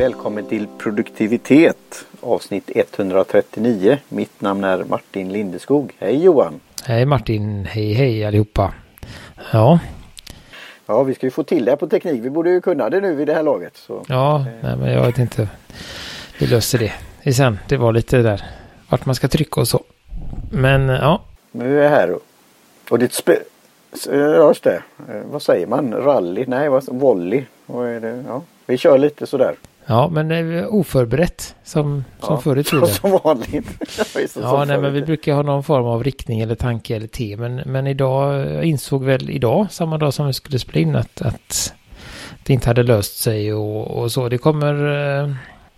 Välkommen till produktivitet avsnitt 139. Mitt namn är Martin Lindeskog. Hej Johan! Hej Martin! Hej hej allihopa! Ja. Ja, vi ska ju få till det här på teknik. Vi borde ju kunna det nu vid det här laget. Så. Ja, nej, men jag vet inte. Vi löser det. det sen. Det var lite där vart man ska trycka och så. Men ja. Nu är jag här och, och ditt spö... Just det. Eh, vad säger man? Rally? Nej, vad, volley? Vad är det? Ja, vi kör lite sådär. Ja, men det är oförberett som, som ja, förr i tiden. Som vanligt. ja, nej, men vi brukar ha någon form av riktning eller tanke eller te. Men, men idag, jag insåg väl idag, samma dag som vi skulle spela in, att, att det inte hade löst sig och, och så. Det kommer eh,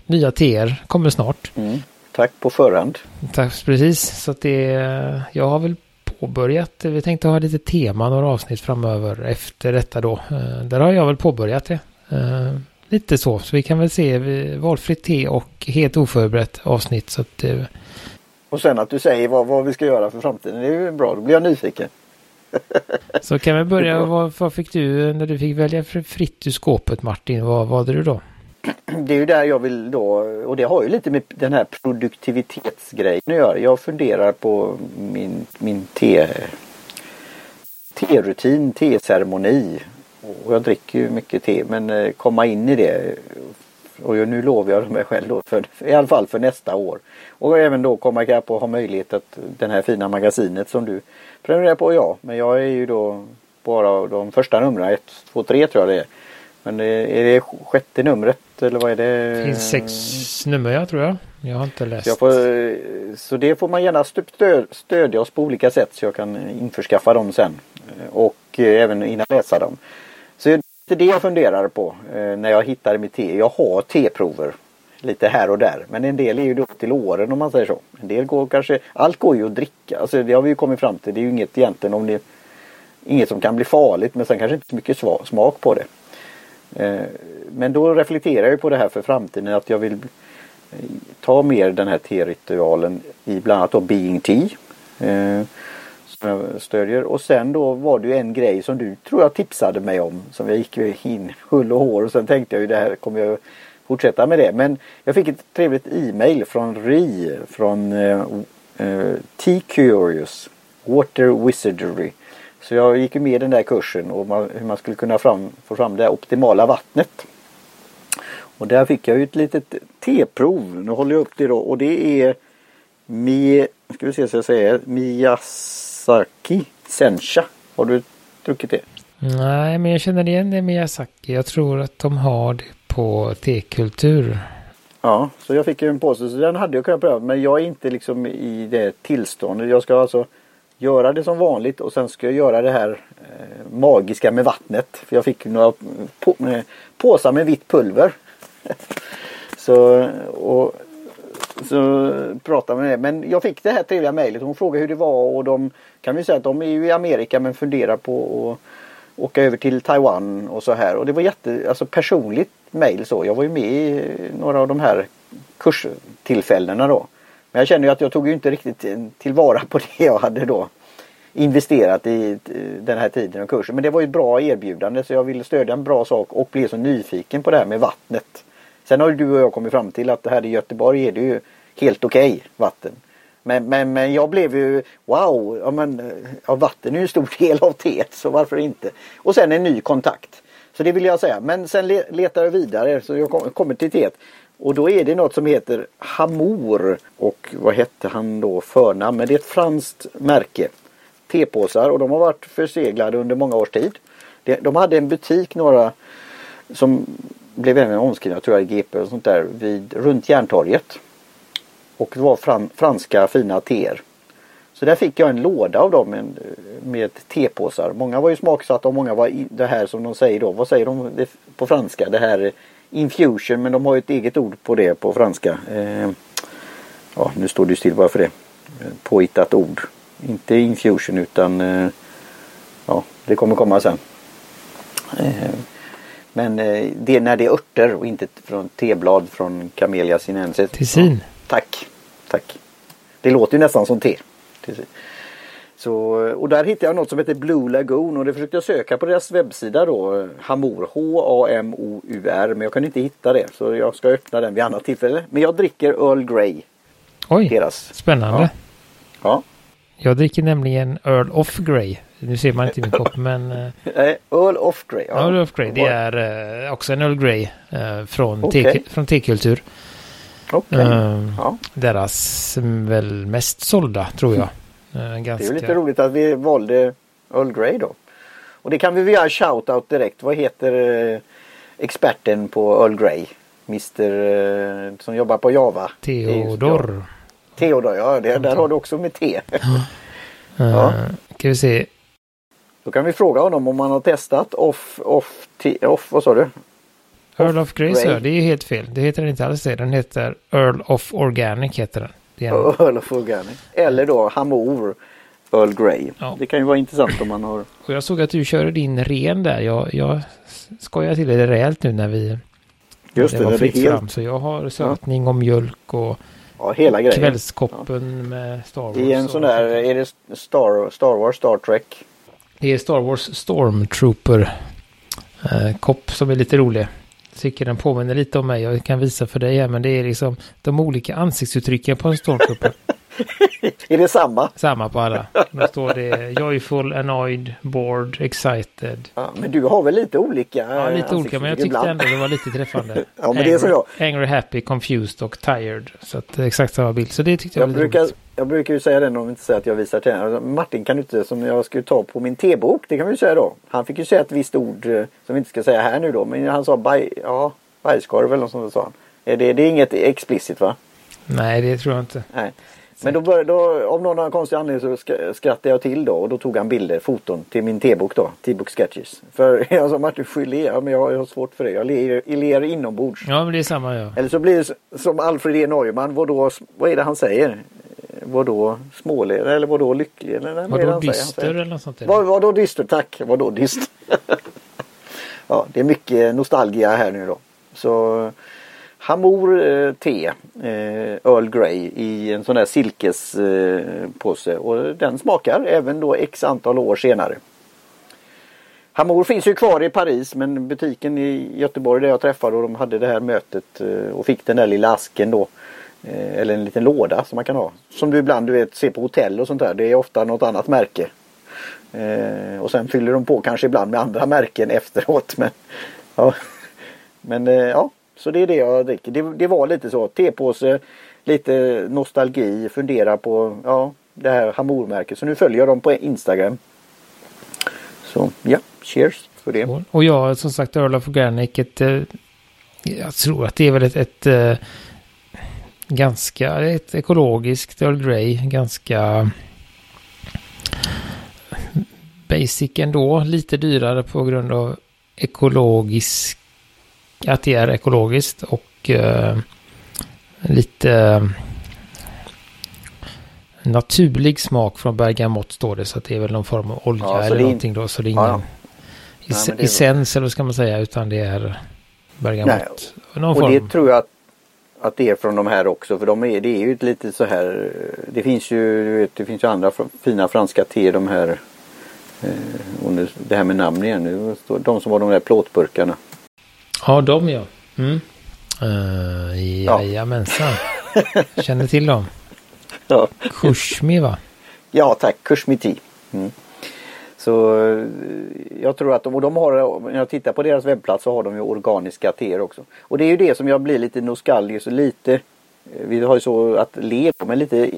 nya teer, kommer snart. Mm. Tack på förhand. Tack, precis. Så att det, jag har väl påbörjat, vi tänkte ha lite tema några avsnitt framöver efter detta då. Eh, där har jag väl påbörjat det. Eh, lite så, så vi kan väl se valfritt te och helt oförberett avsnitt. Så att, eh, och sen att du säger vad, vad vi ska göra för framtiden, det är ju bra, då blir jag nyfiken. så kan vi börja, vad, vad fick du när du fick välja fritt ur skåpet Martin, vad valde du då? det är ju där jag vill då, och det har ju lite med den här produktivitetsgrejen att göra. Jag funderar på min, min te, te-rutin, te-ceremoni. Och jag dricker ju mycket te men eh, komma in i det. Och nu lovar jag mig själv då, för, i alla fall för nästa år. Och även då komma ikapp och ha möjlighet att den här fina magasinet som du prenumererar på, ja. Men jag är ju då bara de första numren, 1, 2, 3 tror jag det är men är det sjätte numret eller vad är det? Det finns sex nummer jag tror jag. Jag har inte läst. Så, får, så det får man gärna stödja oss på olika sätt så jag kan införskaffa dem sen. Och även innan läsa dem lite det är det jag funderar på eh, när jag hittar mitt te. Jag har teprover lite här och där. Men en del är ju då till åren om man säger så. En del går kanske, allt går ju att dricka. Alltså det har vi ju kommit fram till. Det är ju inget egentligen om det Inget som kan bli farligt men sen kanske inte så mycket smak på det. Eh, men då reflekterar jag på det här för framtiden att jag vill eh, ta mer den här te-ritualen i bland annat då Being Tea. Eh, Stödjer. Och sen då var det ju en grej som du tror jag tipsade mig om. Som jag gick in hull och hår och sen tänkte jag ju det här kommer jag fortsätta med det. Men jag fick ett trevligt e-mail från RI från eh, eh, T-Curious Water Wizardry. Så jag gick med i den där kursen och man, hur man skulle kunna fram, få fram det optimala vattnet. Och där fick jag ju ett litet T-prov. Nu håller jag upp det då och det är Mi, ska vi se så jag säger, Miyazaki Sencha. Har du druckit det? Nej, men jag känner igen det Miyazaki. Jag tror att de har det på tekultur. Ja, så jag fick ju en påse så den hade jag kunnat pröva men jag är inte liksom i det tillståndet. Jag ska alltså göra det som vanligt och sen ska jag göra det här eh, magiska med vattnet. För jag fick några på, eh, påsar med vitt pulver. så, och, så pratade med det. Men jag fick det här trevliga mejlet. Hon frågade hur det var och de kan vi säga att de är ju i Amerika men funderar på att åka över till Taiwan och så här. Och det var jätte, alltså personligt mejl så. Jag var ju med i några av de här kurstillfällena då. Men jag känner ju att jag tog ju inte riktigt tillvara på det jag hade då investerat i den här tiden och kursen. Men det var ju ett bra erbjudande så jag ville stödja en bra sak och blev så nyfiken på det här med vattnet. Sen har ju du och jag kommit fram till att det här i Göteborg är det ju helt okej okay, vatten. Men, men, men jag blev ju wow, ja, men, ja, vatten är ju en stor del av teet så varför inte. Och sen en ny kontakt. Så det vill jag säga. Men sen letar jag vidare så jag kommer till teet. Och då är det något som heter Hamour och vad hette han då förnamn? Men det är ett franskt märke. Tepåsar och de har varit förseglade under många års tid. De hade en butik några som blev även omskrivna tror jag i GP och sånt där vid, runt Järntorget. Och det var fran, franska fina teer. Så där fick jag en låda av dem med, med tepåsar. Många var ju smaksatta och många var det här som de säger då. Vad säger de på franska? Det här infusion men de har ett eget ord på det på franska. Eh, ja, nu står det still bara för det. Eh, påhittat ord. Inte infusion utan eh, ja, det kommer komma sen. Eh, men eh, det är när det är örter och inte från teblad från Camellia sinensis. Tessin. Tack, tack. Det låter ju nästan som te. Tessin. Så, och där hittade jag något som heter Blue Lagoon och det försökte jag söka på deras webbsida då. Hamor, H-A-M-O-U-R. Men jag kunde inte hitta det så jag ska öppna den vid annat tillfälle. Men jag dricker Earl Grey. Oj, Deras. spännande. Ja. Ja. Jag dricker nämligen Earl of Grey. Nu ser man inte min kopp men uh, Nej, Earl of Grey. Ja. Earl of Grey det är uh, också en Earl Grey uh, från från tekultur. Okej. Uh, Ja. Deras väl mest sålda tror jag. Uh, Det är ganska... lite roligt att vi valde Earl Grey då. Och det kan vi väl göra shout-out direkt. Vad heter eh, experten på Earl Grey? Eh, som jobbar på Java. Theodor. Theodor, ja. Det, där har du också med T. Uh, Ja. Ska vi se. Då kan vi fråga honom om han har testat off, off, off vad sa du? Earl of Grey, så det är ju helt fel. Det heter den inte alls det. Den heter Earl of Organic heter den. Earl of Organic. Eller då Hamor Earl Grey. Ja. Det kan ju vara intressant om man har och jag såg att du körde din ren där. Jag, jag skojar till det rejält nu när vi Just när det, var det är fritt helt, fram. Så jag har sötning och mjölk och ja, hela grejen. kvällskoppen med Star Wars. I en sån där, är det Star, Star Wars, Star Trek? Det är Star Wars Stormtrooper-kopp som är lite rolig. Tycker den påminner lite om mig. Jag kan visa för dig här. Men det är liksom de olika ansiktsuttrycken på en Stormtrooper. Är det samma? Samma på alla. Då står det joyful, annoyed, bored, excited. Ja, men du har väl lite olika Ja, eh, lite olika. Men jag tyckte ibland. ändå det var lite träffande. Ja, men det är som jag. Angry, happy, confused och tired. Så att är exakt samma bild. Så det tyckte jag, Jag var brukar, roligt. jag brukar ju säga det om vi inte säger att jag visar till henne. Martin kan du inte, som jag skulle ta på min tebok, det kan vi ju säga då. Han fick ju säga ett visst ord eh, som vi inte ska säga här nu då. Men han sa baj, ja, bajskorv eller något sånt sa han. Är det, det är inget explicit va? Nej, det tror jag inte. Nej. Men då, bör, då av någon konstig anledning så sk- skrattade jag till då och då tog han bilder, foton till min tebok då, T-book sketches. För jag sa Martin, le, ja, men jag, jag har svårt för det. Jag ler, jag ler inombords. Ja, men det är samma jag. Eller så blir det som Alfred E Neumann, vad, då, vad är det han säger? Vad då småler eller vad då lycklig? Eller vad? Han dyster eller något sånt? Vad, vad då dyster, tack. Vad då dyster? ja, det är mycket nostalgia här nu då. Så Hamor eh, te, eh, Earl Grey i en sån där silkespåse eh, och den smakar även då x antal år senare. Hamor finns ju kvar i Paris men butiken i Göteborg där jag träffade och de hade det här mötet eh, och fick den där lilla asken då. eh, Eller en liten låda som man kan ha. Som du ibland du vet ser på hotell och sånt där. Det är ofta något annat märke. Eh, och sen fyller de på kanske ibland med andra märken efteråt. Men ja, men, eh, ja så det är det jag dricker. Det, det var lite så. Tepåse, lite nostalgi, fundera på ja, det här Hamormärket. Så nu följer jag dem på Instagram. Så ja, cheers för det. Och- jag som sagt Earl of Organic. Ett, eh, jag tror att det är väl ett, ett ett ganska ett ekologiskt Earl Grey. Ganska basic ändå. Lite dyrare på grund av ekologisk. Att det är ekologiskt och eh, lite eh, naturlig smak från bergamott står det. Så att det är väl någon form av olja Ja, eller någonting då. Så det är ingen Ja, ja. Nej, det essens eller vad ska man säga. Utan det är bergamott. Någon Och form. det tror jag att, att det är från de här också. För de är, det är ju lite så här. Det finns ju, vet, det finns ju andra fina franska te. De här. Eh, och nu, det här med namn igen. De som var de där plåtburkarna. Ja, de ja. Mm. Uh, Ja. jajamensan. Känner till dem. Ja, Kushmi va? ja tack. Kushmiti. Mm. Så eh, jag tror att de, och de har, när jag tittar på deras webbplats så har de ju organiska teer också. Och det är ju det som jag blir lite nostalgisk och lite eh, vi har ju så att le men lite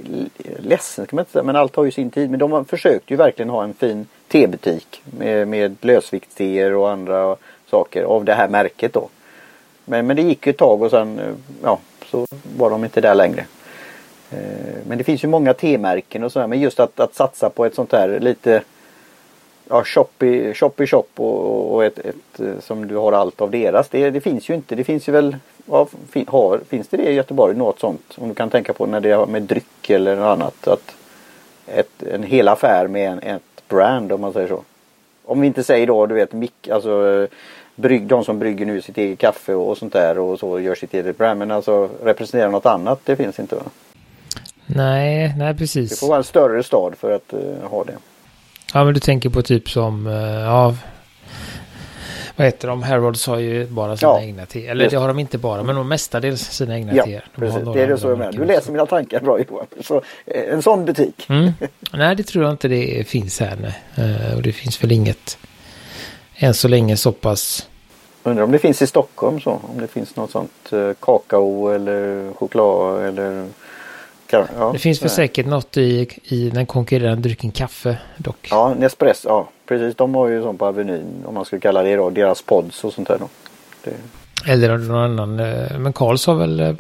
ledsen kan man inte säga men allt har ju sin tid. Men de har försökt ju verkligen ha en fin tebutik med, med lösviktsteer och andra saker av det här märket då. Men, men det gick ju ett tag och sen eh, ja, så var de inte där längre. Eh, men det finns ju många T-märken och sådär men just att, att satsa på ett sånt här lite ja, shop i shop, i shop och, och ett, ett eh, som du har allt av deras. Det, det finns ju inte. Det finns ju väl ja, fin, har, Finns det det i Göteborg något sånt? Om du kan tänka på när det har med dryck eller något annat. Att ett, en hel affär med en, ett brand om man säger så. Om vi inte säger då du vet mick, alltså brygg, de som brygger nu sitt eget kaffe och, och sånt där och så gör sitt eget brand. Men alltså representera något annat det finns inte va? Nej, nej Det precis. får vara en större stad för att eh, ha det. Ja, men du tänker på typ som, eh, ja, vad heter de? Harrods har ju bara sina Ja, egna te. Eller det har de inte bara, men de mestadels sina egna Ja, teer. De precis. Det är det så jag menar. Du läser mina tankar bra Johan. Så, eh, en sån butik. Mm. Nej, det tror jag inte det finns här. Nej. Eh, och det finns väl inget än så länge så pass. Undrar om det finns i Stockholm så. Om det finns något sånt eh, kakao eller choklad eller ja, Det finns väl sådär. säkert något i, i den konkurrerande drycken kaffe dock. Ja, Nespresso. Ja, precis. De har ju sånt på Avenyn. Om man skulle kalla det då. Deras pods och sånt där då. Det, Eller någon annan. eh, Men Karls har väl eh,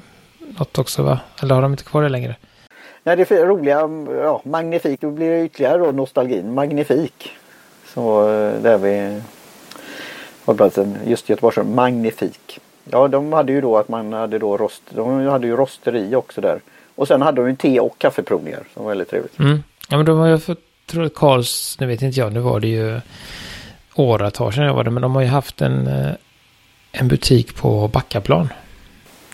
något också va? Eller har de inte kvar det längre? Nej, det är roliga. Ja, magnifik. Då blir det ytterligare då nostalgin. Magnifik. Så eh, där vi hållplatsen. Just Göteborgs Magnifik. Ja, de hade ju då att man hade då rost. De hade ju rosteri också där. Och sen hade de ju te och kaffeprovningar. Som var väldigt trevligt. Mm. Ja men de har ju fått, tror att Karls, nu vet inte jag, nu var det ju åratal sedan jag var där, men de har ju haft en, eh, en butik på Backaplan.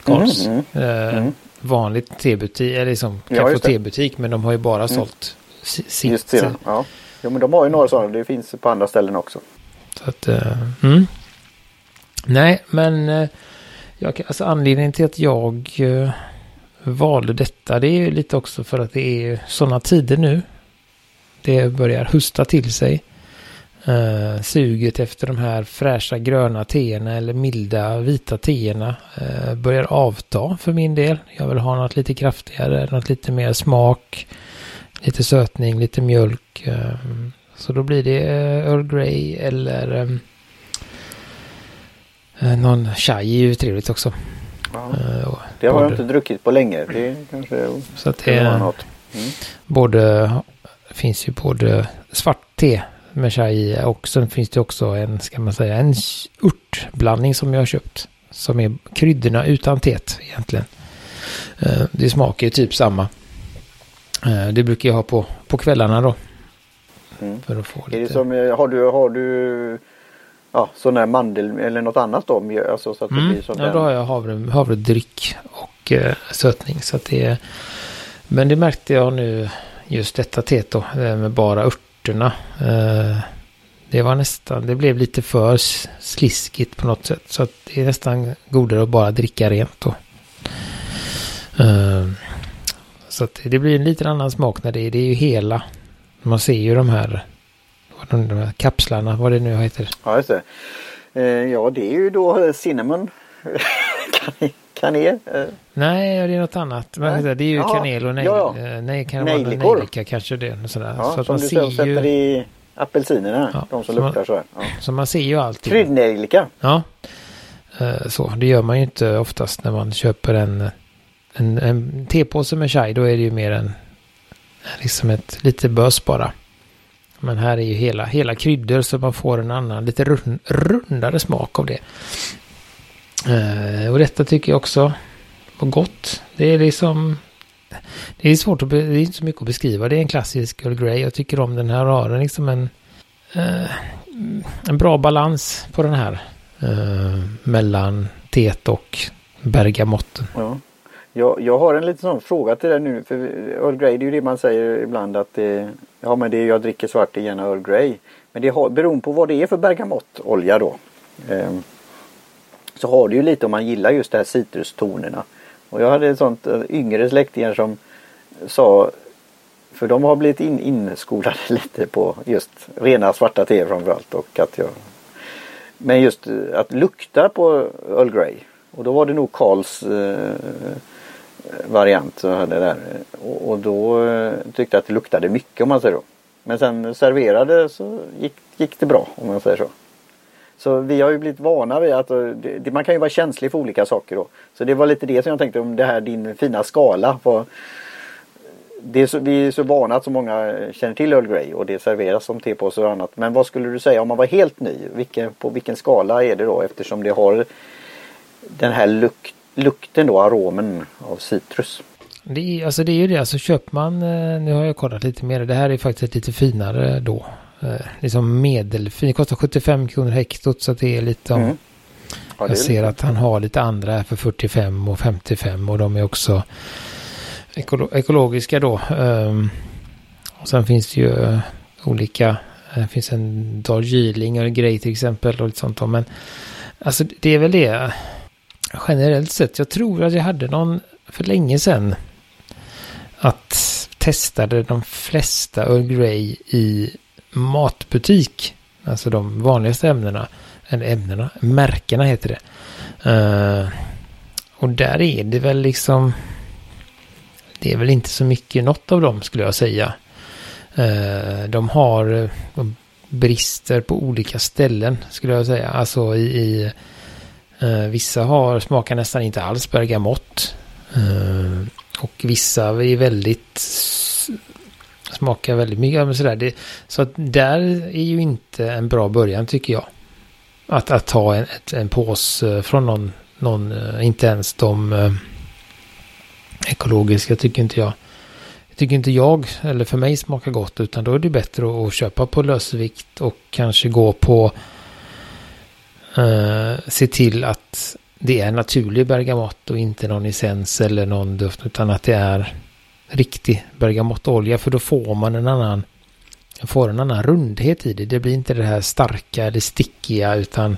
Karls. Mm, Eh, Mm. Vanligt tebutik, eller liksom Ja, kaffe och just det. tebutik, men de har ju bara sålt si- sitt. Just det. Ja. Jo, men de har ju några sådana. Det finns på andra ställen också. Så att, eh, mm. Nej, men eh, jag, alltså anledningen till att jag eh, valde detta det är ju lite också för att det är sådana tider nu. Det börjar husta till sig. Eh, suget efter de här fräscha gröna teerna eller milda vita teerna eh, börjar avta för min del. Jag vill ha något lite kraftigare, något lite mer smak, lite sötning, lite mjölk. Eh, så då blir det eh, Earl Grey eller eh, eh någon chai är ju trevligt också. Och Det har jag både- inte druckit på länge. Det kanske Så att det är något. Mm. både, finns ju både svart te med chai och sen finns det också en, ska man säga, en örtblandning som jag har köpt. Som är kryddorna utan teet egentligen. Eh, Det smakar ju typ samma. Eh, Det brukar jag ha på, på kvällarna då. Mm. För att få Är det lite... som, har du, har du ja, sån där mandel eller något annat då? Alltså så att det Mm. blir sånt Ja, då har jag havre, havredryck och eh, sötning. Så att det är... Men det märkte jag nu, just detta teet då, med bara örterna. Eh, det var nästan, det blev lite för sliskigt på något sätt. Så det är nästan godare att bara dricka rent då. Eh, så det blir en liten annan smak när det är, det är ju hela. Man ser ju de här, vad de, här kapslarna, vad det nu heter. Ja, just det. Eh, ja, det är ju då eh, cinnamon. Kan- Kanel. Eh, Nej, det är något annat. Men det är ju Jaha. kanel och nej, Ja, eh, nej kan det vara Nejlikor. nejlika kanske det. och Sådär. ja, så att som man du ser sätter ju, i apelsinerna. Ja, de som så luktar så här. Ja. så man ser ju allting. Kryddnejlika. Ja, Eh, så det gör man ju inte oftast när man köper en, en, en tepåse med chai. Då är det ju mer en, liksom ett lite bös bara. Men här är ju hela, hela kryddor så man får en annan, lite rund, rundare smak av det. Eh, och detta tycker jag också var gott. Det är liksom... Det är svårt att... Det är inte så mycket att beskriva. Det är en klassisk Earl Grey. Jag tycker om den här. Har liksom en... Eh, en bra balans på den här. Eh, mellan teet och bergamotten. Ja. Jag, jag har en liten sån fråga till dig nu. För Earl Grey det är ju det man säger ibland att det, ja men det är, jag dricker svart det är gärna Earl Grey. Men det har, beroende på vad det är för bergamottolja då. Eh, så har det ju lite om man gillar just de här citrustonerna. Och jag hade ett sånt eh, yngre släktingar som sa för de har blivit in, inskolade lite på just rena svarta te framförallt. Och att jag, men just eh, att lukta på Earl Grey. Och då var det nog Karls eh, Eh, variant som jag hade där. Eh, och, och då eh, tyckte jag att det luktade mycket om man säger så. Men sen serverade så gick, gick det bra om man säger så. Så vi har ju blivit vana vid att det, man kan ju vara känslig för olika saker då. Så det var lite det som jag tänkte om det här din fina skala. Var, det är så, vi är så vana att så många känner till Earl Grey och det serveras som tepåsar och annat. Men vad skulle du säga om man var helt ny? Vilken, på vilken skala är det då eftersom det har den här lukten lukten då, aromen av citrus. Det är, alltså det är ju det, alltså köper man, eh, nu har jag kollat lite mer, det här är faktiskt lite finare då. Eh, liksom medelfin, det kostar 75 kronor hektot så det är lite om, Mm. Ja, jag ser lite- att han har lite andra här för 45 och 55 och de är också ekolo ekologiska då. Um, och sen finns det ju uh, olika. Det finns en Darjeeling och en grej till exempel och lite sånt. Då. Men alltså det är väl det generellt sett. Jag tror att jag hade någon för länge sedan. Att testade de flesta Earl Grey i matbutik. Alltså de vanligaste ämnena. Eller ämnena, märkena heter det. Uh, och där är det väl liksom... Det är väl inte så mycket något av dem skulle jag säga. Uh, de har de brister på olika ställen skulle jag säga. Alltså i... i uh, Eh, vissa har, smakar nästan inte alls bergamott. Eh, och vissa är väldigt smakar väldigt mycket. Sådär. Det, så att där är ju inte en bra början tycker jag. Att, att ta en, ett, en påse eh, från någon, någon, inte ens de eh, ekologiska tycker inte jag. Tycker inte jag, eller för mig smakar gott, utan då är det bättre att köpa på lösvikt och kanske gå på eh, se till att det är naturlig bergamott och inte någon essens eller någon duft, utan att det är riktig bergamottolja, för då får man en annan får en annan rundhet i det. Det blir inte det här starka, eller stickiga utan...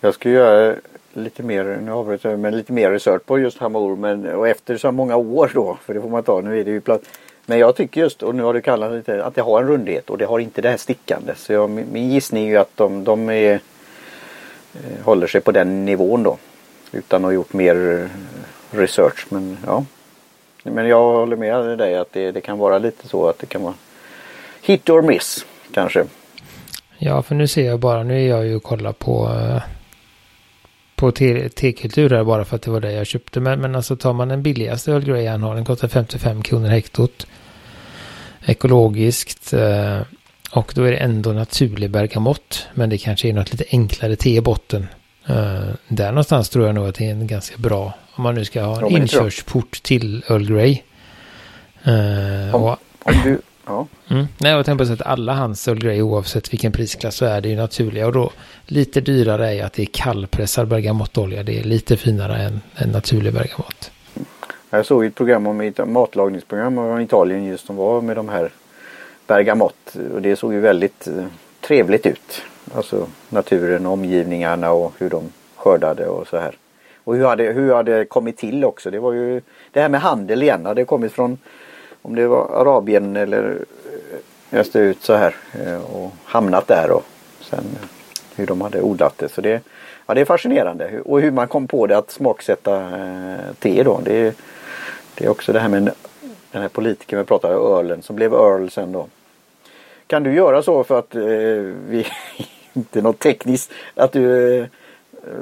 Jag ska göra lite mer, nu avbryter jag, men lite mer research på just Hamour men och efter så många år då, för det får man ta, nu är det ju platt. Men jag tycker just, och nu har du kallat det lite, att det har en rundhet och det har inte det här stickande. Så jag, min gissning är ju att de, de är, Eh, håller sig på den nivån då. Utan att ha gjort mer eh, research. Men ja. Men jag håller med dig att det, det kan vara lite så att det kan vara hit or miss kanske. Ja, för nu ser jag bara, nu är jag ju och kollar på eh, på T-kultur här bara för att det var det jag köpte. Men, men alltså tar man den billigaste Earl Grey han har, den kostar 55 kronor hektot. Ekologiskt. Eh, och då är det ändå naturlig bergamott. Men det kanske är något lite enklare te i botten. Eh, där någonstans tror jag nog att det är en ganska bra, om man nu ska ha en inkörsport till Earl Grey. om, och, om du Ja. Mm. Nej, jag tänkte på att alla hans Earl Grey oavsett vilken prisklass så är det ju naturliga. Och då lite dyrare är ju att det är kallpressad bergamottolja. Det är lite finare än, än naturlig bergamott. Jag såg ett program om ett matlagningsprogram om Italien just som var med de här bergamott. Och det såg ju väldigt eh, trevligt ut. Alltså naturen, omgivningarna och hur de skördade och så här. Och hur hade, hur hade kommit till också. Det var ju det här med handel igen. Det hade kommit från om det var Arabien eller eh, österut så här eh, och hamnat där och sen hur de hade odlat det. Så det, ja, det är fascinerande och hur man kom på det att smaksätta te då. Det, det är också det här med den här politikern vi pratade om, Earlen som blev Earl sen då. Kan du göra så för att eh, vi inte något tekniskt att du eh,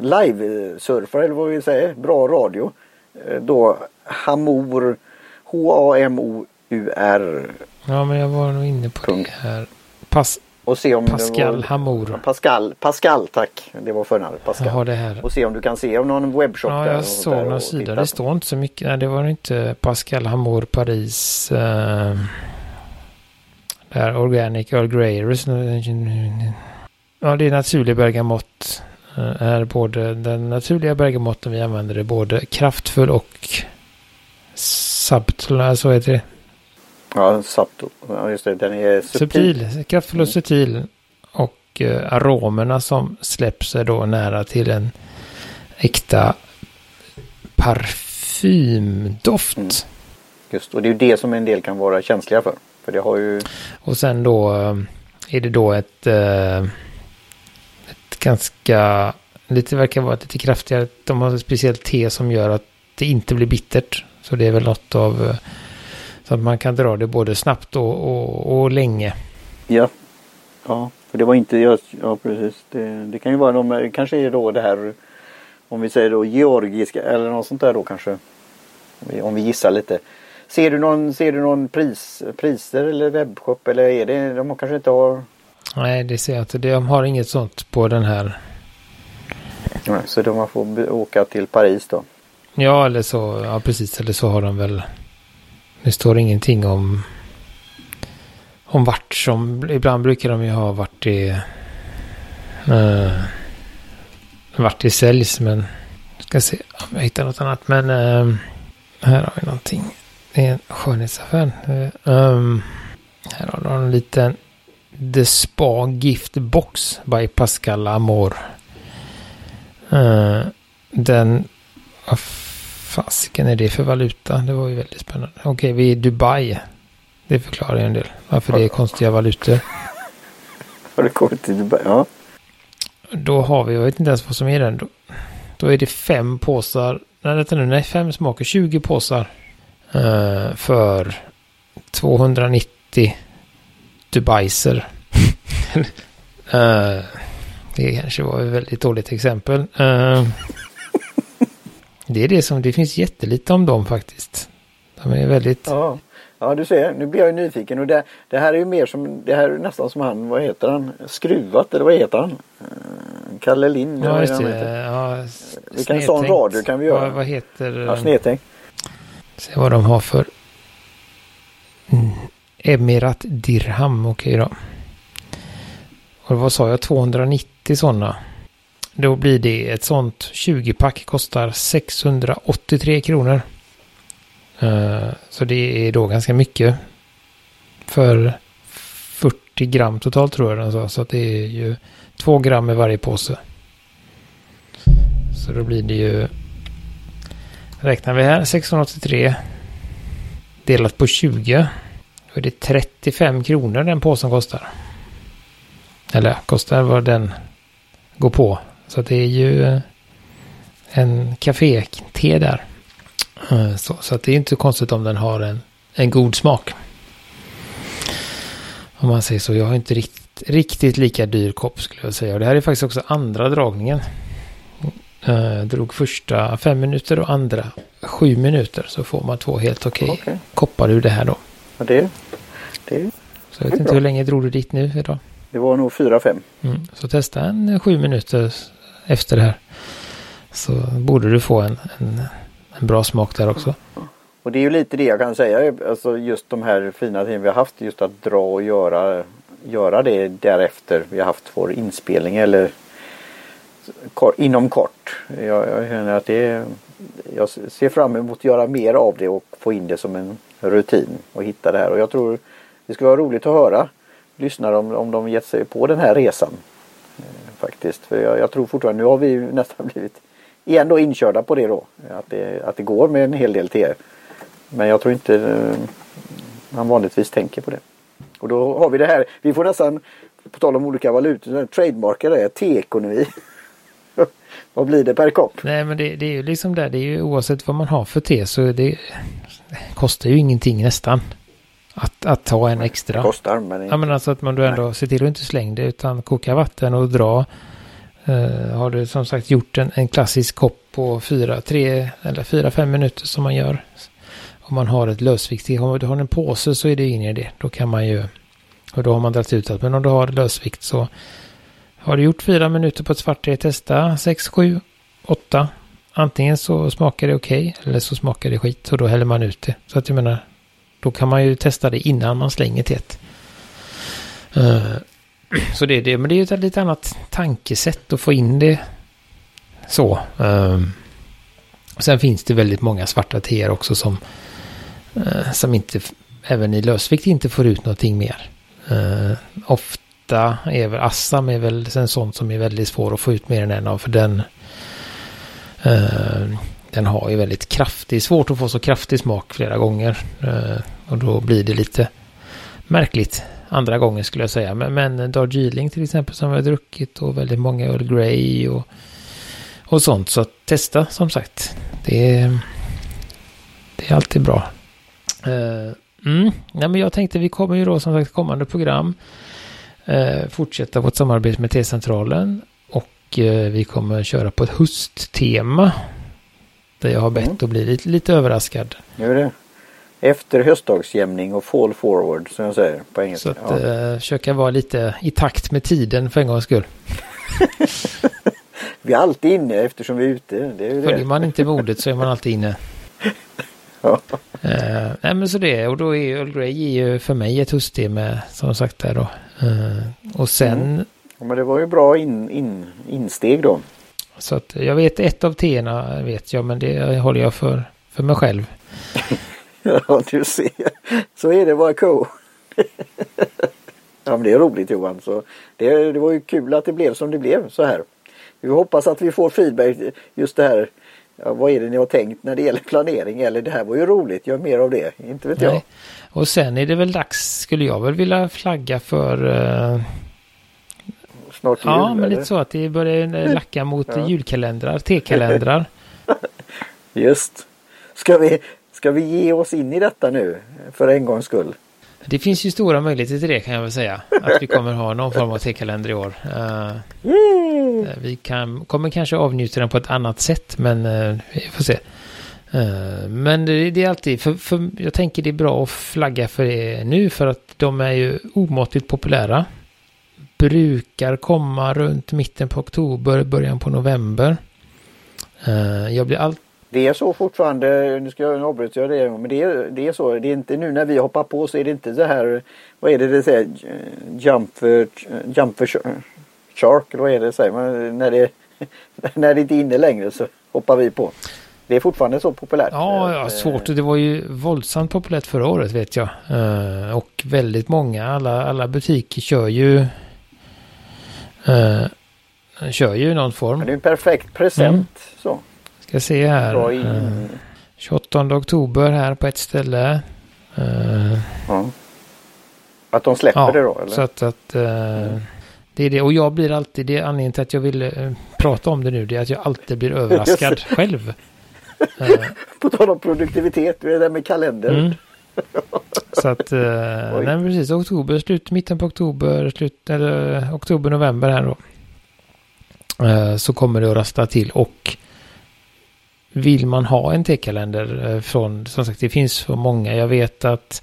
live-surfar eller vad vi säger, bra radio. Eh, då Hamor H-A-M-O-U-R. Ja, men jag var nog inne på Punkt. det här. Pass, och se om Pascal var, Hamour. Pascal, Pascal tack. Det var förnamnet. Pascal. Jag har det här. Och se om du kan se om någon webbshop ja, där. jag såg någon sida. Det står inte så mycket. Nej, det var inte Pascal Hamour Paris. Uh, där Organic Earl Grey. Ja, det är naturlig bergamott. Uh, är både den naturliga bergamotten vi använder är både kraftfull och subtle, så heter det. Ja, subtle. Ja, just det. Den är subtil. subtil kraftfull och subtil. Och eh, aromerna som släpps är då nära till en äkta parfymdoft. Mm. Just, och det är ju det som en del kan vara känsliga för. För det har ju... Och sen då eh, är det då ett, eh, ett ganska, lite verkar vara lite kraftigare. De har ett speciellt te som gör att det inte blir bittert. Så det är väl något av eh, så att man kan dra det både snabbt och, och, och länge. Ja. Ja, för det var inte, ja, ja precis. Det, det, kan ju vara de, kanske är då det här om vi säger då georgiska eller något sånt där då kanske. Om vi, om vi gissar lite. Ser du någon, ser du någon pris, priser eller webbshop eller är det, de kanske inte har? Nej, det ser jag inte. De har inget sånt på den här. Nej, så de får åka till Paris då? Ja, eller så, ja precis, eller så har de väl, det står ingenting om, om vart som, ibland brukar de ju ha vart det, uh, vart det säljs, men, ska se om jag hittar något annat, men uh, här har vi någonting. Det är en skönhetsaffär. Um, här har du en liten The Spa Gift Box by Pascal Amor. Uh, den... Vad fasiken är det för valuta? Det var ju väldigt spännande. Okej, okay, vi är i Dubai. Det förklarar ju en del. Varför det är konstiga valutor. Har du kommit till Dubai? Ja. Då har vi, jag vet inte ens vad som är den. Då, då är det fem påsar. Nej, vänta nu. Nej, fem smaker. 20 påsar. Uh, för 290 Dubaiser. uh, det kanske var ett väldigt dåligt exempel. Uh, det är det som, det finns jättelite om dem faktiskt. De är väldigt... Ja, ja du ser, nu blir jag ju nyfiken och det, det här är ju mer som, det här är nästan som han, vad heter han, Skruvat eller vad heter han? Kalle Lind. Ja, just det. Ja, Vilken sån radio kan vi göra? Vad, vad heter... Ja, snedtänkt. Se vad de har för mm. Emirat Dirham. Okej då. Och vad sa jag? 290 sådana. Då blir det ett sånt 20-pack kostar 683 kronor. Eh, så det är då ganska mycket. För 40 gram totalt tror jag den sa. Så att det är ju 2 gram i varje påse. Så då blir det ju Räknar vi här 683 delat på 20. Då är det 35 kronor den påsen kostar. Eller kostar vad den går på. Så det är ju en kafé-te där. Eh, så, så att det är inte konstigt om den har en, en god smak. Om man säger så. Jag har inte riktigt, riktigt lika dyr kopp skulle jag säga. Och det här är faktiskt också andra dragningen. Uh, drog första fem minuter och andra sju minuter så får man två helt okej okay okay. koppar ur det här då. Ja, det, det, så jag vet inte bra. hur länge drog du ditt nu idag? Det var nog fyra, fem. Mm, så testa en sju minuter efter det här. Så borde du få en, en, en bra smak där också. Och det är ju lite det jag kan säga. Alltså just de här fina tiden vi har haft. Just att dra och göra, göra det därefter vi har haft vår inspelning. Eller inom kort. Jag, jag känner att det jag ser fram emot att göra mer av det och få in det som en rutin och hitta det här. Och jag tror det skulle vara roligt att höra lyssnare om, om de gett sig på den här resan. Eh, faktiskt. För jag, jag, tror fortfarande, nu har vi nästan blivit igen då inkörda på det då. Att det, att det går med en hel del te. Men jag tror inte eh, man vanligtvis tänker på det. Och då har vi det här, vi får nästan, på tal om olika valutor, trademarka det, te-ekonomi. Vad blir det per kopp? Nej men det, det, är ju liksom där, det är ju oavsett vad man har för te så det, det kostar ju ingenting nästan. Att, att ta en extra. Det kostar men inte. Ja men alltså att man då ändå Nej. ser till att inte slänga det utan koka vatten och dra. Uh, har du som sagt gjort en, en klassisk kopp på fyra, tre eller fyra, fem minuter som man gör. Om man har ett lösvikt. Om du har en påse så är det ingen idé. Då kan man ju. Och då har man dragit ut allt. Men om du har lösvikt så har du gjort fyra minuter på ett svart testa sex, sju, åtta. Antingen så smakar det okej okay, eller så smakar det skit och då häller man ut det. Så att jag menar, då kan man ju testa det innan man slänger teet. Uh, eh, så det är det, men det är ju ett lite annat tankesätt att få in det så. Uh, sen finns det väldigt många svarta teer också som, uh, som inte, även i lösvikt inte får ut någonting mer. Uh, ofta Etta är väl, Assam är väl en sån som är väldigt svår att få ut mer än en av för den eh, den har ju väldigt kraftig, svårt att få så kraftig smak flera gånger. Eh, och då blir det lite märkligt andra gånger skulle jag säga. Men, men Darjeeling till exempel som vi har druckit och väldigt många Earl Grey och, och sånt. Så att testa som sagt. Det är, det är alltid bra. Uh, mm. ja, men jag tänkte vi kommer ju då som sagt kommande program eh, fortsätta vårt samarbete med T-centralen. Och eh, vi kommer köra på ett hösttema. Där jag har bett mm. att bli lite, lite överraskad. Gör det. Efter höstdagsjämning och fall forward som jag säger på engelska. Så att ja. eh, försöka vara lite i takt med tiden för en gångs skull. vi är alltid inne eftersom vi är ute. Det är Följer man inte modet så är man alltid inne. ja. Uh, nej men så det och då är Earl Grey ju för mig ett höstte med som sagt där då. Uh, och sen. Mm. Ja, men det var ju bra in, in, insteg då. Så att jag vet ett av teerna vet jag men det håller jag för, för mig själv. Ja, du ser. Så är det vara ko. ja, men det är roligt Johan. Så det, det var ju kul att det blev som det blev så här. Vi hoppas att vi får feedback just det här. Ja, vad är det ni har tänkt när det gäller planering? Eller det här var ju roligt, gör mer av det. Inte vet Nej. jag. Och sen är det väl dags, skulle jag väl vilja flagga för uh... Snart jul, Ja, men eller? lite så att det börjar lacka mot ja. julkalendrar, T-kalendrar. Just. Ska vi, ska vi ge oss in i detta nu för en gångs skull? Det finns ju stora möjligheter till det kan jag väl säga. Att vi kommer ha någon form av T-kalender i år. Uh, vi kan, kommer kanske avnjuta den på ett annat sätt men uh, vi får se. Uh, men det, det, är alltid, för, för jag tänker det är bra att flagga för det nu för att de är ju omåttligt populära. Brukar komma runt mitten på oktober, början på november. jag blir allt det är så fortfarande, nu ska jag avbryta det men det är, det är så. Det är inte nu när vi hoppar på så är det inte så här, vad är det det säger, jump för, jump för shark, eller vad är det säger man? När det, när det inte är inne längre så hoppar vi på. Det är fortfarande så populärt. Ja, ja, svårt. Det var ju våldsamt populärt förra året vet jag. Eh, och väldigt många, alla, alla butiker kör ju uh, kör ju någon form. det är en perfekt present. Mm. Så. Ska se här. Uh, 28 oktober här på ett ställe. Uh, ja. Att de släpper ja, det då? Eller? Så att, att uh, det är det. Och jag blir alltid, det är anledningen till att jag vill prata om det nu. Det är att jag alltid blir överraskad själv. på tal om produktivitet, det är det med kalender. Mm. så att, nej precis, oktober, slut, mitten på oktober, slut, eller oktober, november här då. så kommer det att rasta till och vill man ha en T-kalender eh, från, som sagt det finns så många. Jag vet att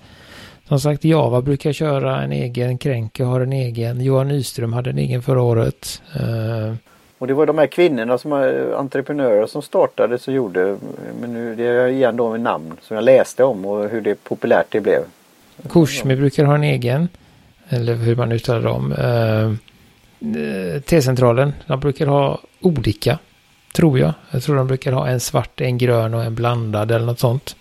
som sagt Java brukar köra en egen, Kränke har en egen, Johan Nyström hade en egen förra året. Uh, och det var de här kvinnorna som är entreprenörer som startade så gjorde, men nu det är igen då med namn som jag läste om och hur det populärt det blev. Kursmi brukar ha en egen, eller hur man uttalar dem. T-centralen, de brukar ha olika. Tror jag. Jag tror de brukar ha en svart, en grön och en blandad eller något sånt.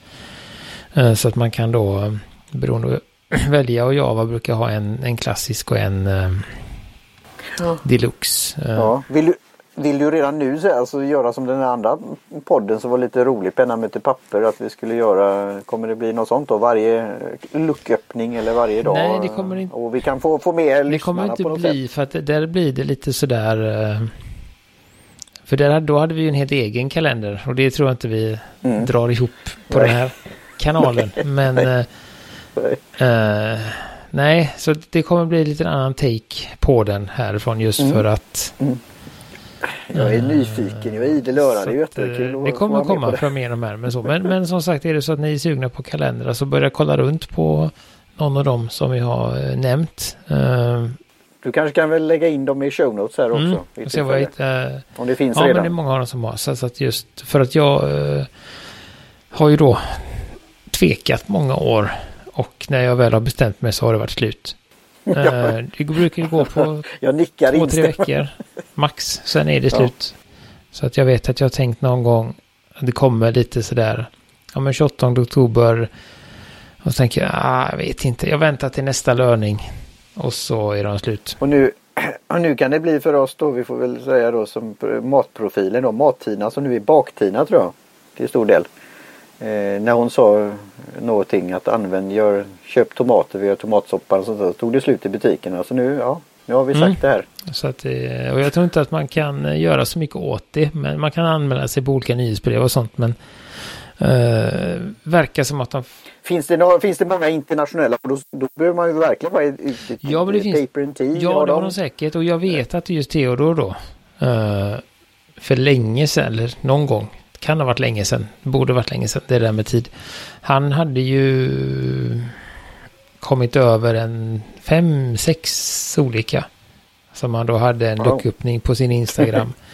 Eh, så att man kan då eh, beroende välja och Java brukar ha en, en klassisk och en eh, ja. deluxe. Ja. Vill, du, vill du redan nu alltså, göra som den andra podden som var lite rolig, penna möter papper, att vi skulle göra, kommer det bli något sånt då? Varje lucköppning eller varje dag? Nej, det kommer inte. Och vi kan få, få med Det kommer inte bli, sätt. för att där blir det lite sådär för där, då hade vi ju en helt egen kalender och det tror jag inte vi mm. drar ihop på nej. den här kanalen. Men nej. Uh, nej, så det kommer bli lite annan take på den härifrån just mm. för att mm. Jag är nyfiken, jag är idel öra, det är jättekul Det kommer att komma fram mer här men så. Men, men som sagt är det så att ni är sugna på kalendrar så börja kolla runt på någon av dem som vi har nämnt. Du kanske kan väl lägga in dem i show notes här också? Mm. Vad jag, äh, Om det finns ja, redan. Ja, men det är många av dem som har. Så att just för att jag äh, har ju då tvekat många år. Och när jag väl har bestämt mig så har det varit slut. Ja. Äh, det brukar ju gå på jag nickar två, tre veckor max. Sen är det slut. Ja. Så att jag vet att jag har tänkt någon gång. Det kommer lite sådär. Ja men 28 oktober. Och så tänker jag, ah, jag vet inte. Jag väntar till nästa löning. Och så är de slut. Och nu, och nu kan det bli för oss då, vi får väl säga då som matprofilen då, Mattina som nu är Baktina tror jag. Till stor del. Eh, när hon sa någonting att använd, gör, köp tomater, vi gör tomatsoppa och sånt där. Så tog det slut i butikerna. Så nu, ja, nu har vi sagt mm. det här. Så att, och jag tror inte att man kan göra så mycket åt det. Men man kan anmäla sig på olika nyhetsbrev och sånt. Men Uh, verkar som att de... Finns det, några, finns det många internationella? För då, då behöver man ju verkligen vara ute Ja, men det finns... Paper and Tea. Ja, det har de säkert. Och jag vet att just Theodor då. Uh, för länge sedan, eller någon gång. Kan ha varit länge sedan. Borde varit länge sedan. Det där med tid. Han hade ju kommit över en fem, sex olika. Som han då hade en wow. lucköppning på sin Instagram.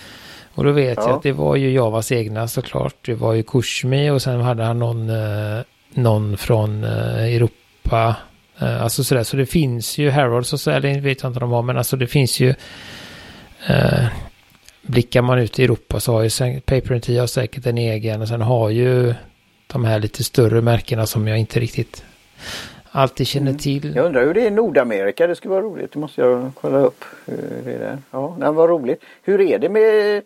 Och då vet ja. jag att det var ju Javas egna såklart. Det var ju Kushmi och sen hade han någon, eh, någon från eh, Europa. Eh, alltså sådär, så det finns ju Harrods och så, eller vet jag inte om de har, men alltså det finns ju eh, blickar man ut i Europa så har ju Paper and Tea har säkert en egen och sen har ju de här lite större märkena som jag inte riktigt alltid känner mm. till. Jag undrar hur det är i Nordamerika. Det skulle vara roligt. Det måste jag kolla upp. Hur det är Ja, det var roligt. Hur är det med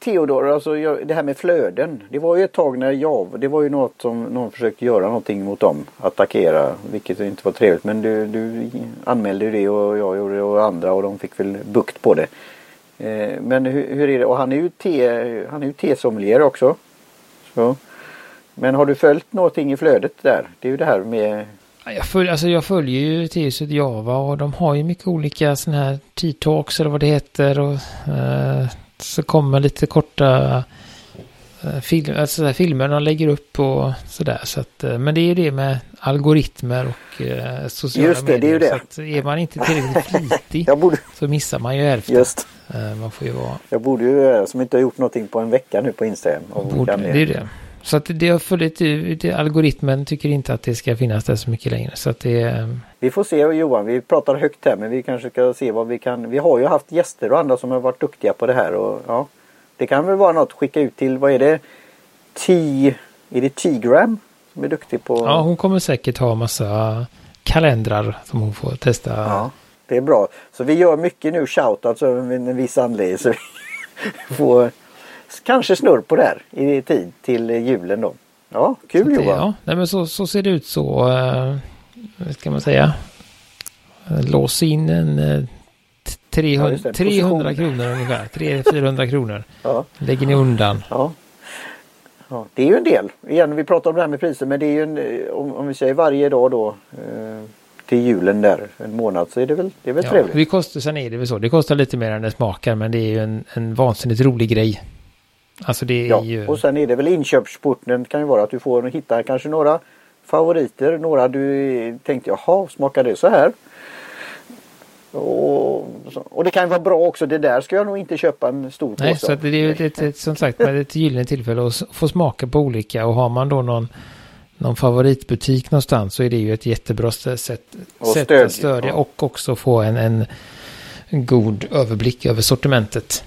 Theodor, alltså det här med flöden. Det var ju ett tag när jag, det var ju något som någon försökte göra någonting mot dem. Attackera, vilket inte var trevligt. Men du, du anmälde ju det och jag gjorde det och andra och de fick väl bukt på det. Eh, men hur, hur, är det? Och han är ju te, han är ju tesommelier också. Så. Men har du följt någonting i flödet där? Det är ju det här med jag, följ, alltså jag följer ju Teus Java och de har ju mycket olika sådana här T-talks eller vad det heter. Och, eh, så kommer lite korta eh, film, alltså filmer de lägger upp och sådär. Så att, eh, men det är ju det med algoritmer och eh, sociala Just det, medier. Det är, ju det. Så är man inte tillräckligt flitig borde... så missar man ju hälften. Just. Eh, man får ju vara... Jag borde ju, som inte har gjort någonting på en vecka nu på Instagram. Borde, det är det. Så att det har funnit det, algoritmen tycker inte att det ska finnas där så mycket längre. Så att det... Vi får se Johan, vi pratar högt här men vi kanske ska se vad vi kan. Vi har ju haft gäster och andra som har varit duktiga på det här och ja. Det kan väl vara något att skicka ut till, vad är det? T... Är det T-gram? Som är duktig på... Ja, hon kommer säkert ha massa kalendrar som hon får testa. Ja, det är bra. Så vi gör mycket nu shout alltså med en viss anledning. Så vi får kanske snurr på det här i tid till julen då. Ja, kul det, Johan. Ja, nej, men så, så ser det ut så. Vad ska man säga? Lås in en uh, 300, ja, 300 kronor ungefär. 300-400 kronor. Ja. Lägger ni undan. Ja. ja. Det är ju en del. Igen, vi pratar om det här med priser men det är ju en, om, om vi säger varje dag då eh, till julen där en månad så är det väl, det är väl ja, trevligt. Vi kostar, sen är det väl så. Det kostar lite mer än det smakar men det är ju en, en vansinnigt rolig grej. Alltså det är ja, ju... och sen är det väl inköpsporten kan ju vara att du får hitta kanske några favoriter, några du tänkte jaha, smakar det så här? Och, och det kan vara bra också, det där ska jag nog inte köpa en stor Nej, så det är ju ett, ett, ett, som sagt ett gyllene tillfälle att få smaka på olika och har man då någon någon favoritbutik någonstans så är det ju ett jättebra sätt, sätt att stödja ja. och också få en, en god överblick över sortimentet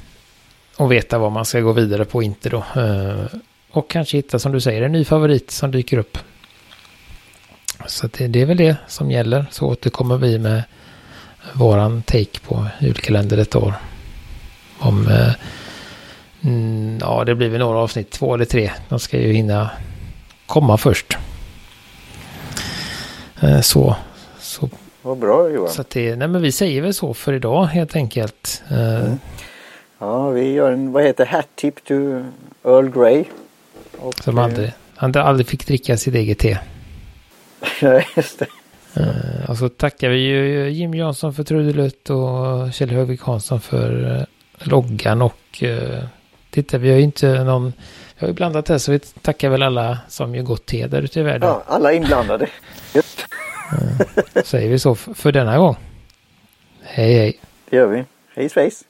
och veta vad man ska gå vidare på och inte då. Eh, och kanske hitta, som du säger, en ny favorit som dyker upp. Så det, det, är väl det som gäller. Så återkommer vi med våran take på julkalender ett år. Om, eh, mm, ja det blir väl några avsnitt, två eller tre. De ska ju hinna komma först. Eh, så. så. Vad bra Johan. Så det, nej men vi säger väl så för idag helt enkelt. Mm. Ja, vi gör en, vad heter hat tip to Earl Grey. Och, Som aldrig, han aldrig fick dricka sitt eget te. Just det. Uh, och så tackar vi ju Jim Jansson för trudelutt och Kjell Högvik Hansson för uh, loggan och uh, titta vi har ju inte någon, vi har ju blandat här så vi tackar väl alla som gör gott te där ute i världen. Ja, alla inblandade. Just. uh, säger vi så för denna gång. Hej hej. Det gör vi. Hej svejs.